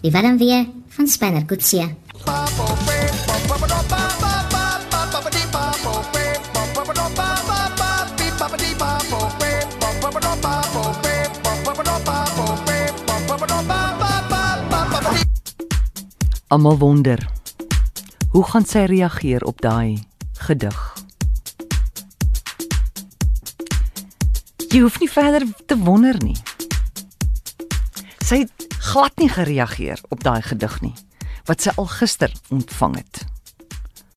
Die warm weer van Spanner Kutsie. Almal wonder hoe gaan sy reageer op daai gedig. Jy hoef nie verder te wonder nie. Sy het glad nie gereageer op daai gedig nie wat sy al gister ontvang het.